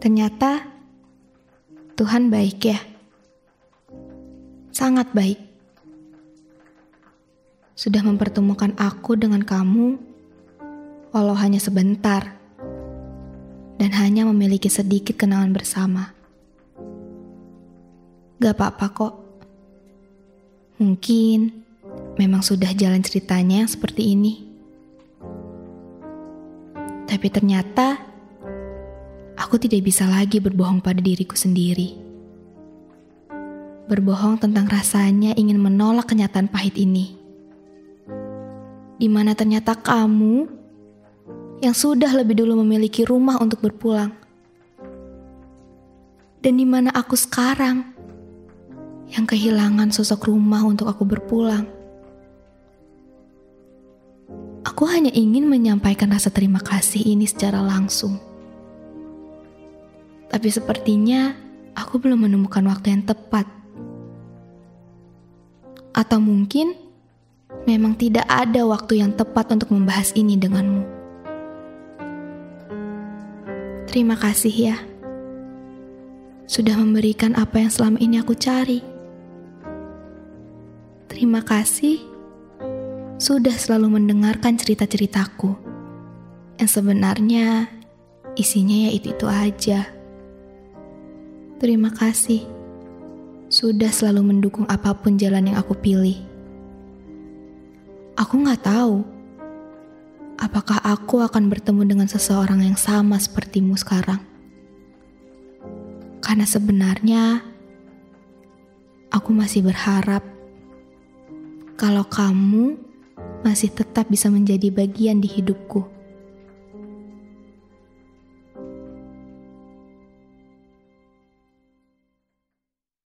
Ternyata Tuhan baik ya. Sangat baik. Sudah mempertemukan aku dengan kamu walau hanya sebentar dan hanya memiliki sedikit kenangan bersama. Gak apa-apa kok. Mungkin memang sudah jalan ceritanya seperti ini. Tapi ternyata aku tidak bisa lagi berbohong pada diriku sendiri. Berbohong tentang rasanya ingin menolak kenyataan pahit ini. Di mana ternyata kamu yang sudah lebih dulu memiliki rumah untuk berpulang. Dan di mana aku sekarang yang kehilangan sosok rumah untuk aku berpulang. Aku hanya ingin menyampaikan rasa terima kasih ini secara langsung tapi sepertinya aku belum menemukan waktu yang tepat. Atau mungkin memang tidak ada waktu yang tepat untuk membahas ini denganmu. Terima kasih ya. Sudah memberikan apa yang selama ini aku cari. Terima kasih sudah selalu mendengarkan cerita-ceritaku yang sebenarnya isinya ya itu-itu aja. Terima kasih sudah selalu mendukung apa pun jalan yang aku pilih. Aku nggak tahu apakah aku akan bertemu dengan seseorang yang sama sepertimu sekarang. Karena sebenarnya aku masih berharap kalau kamu masih tetap bisa menjadi bagian di hidupku.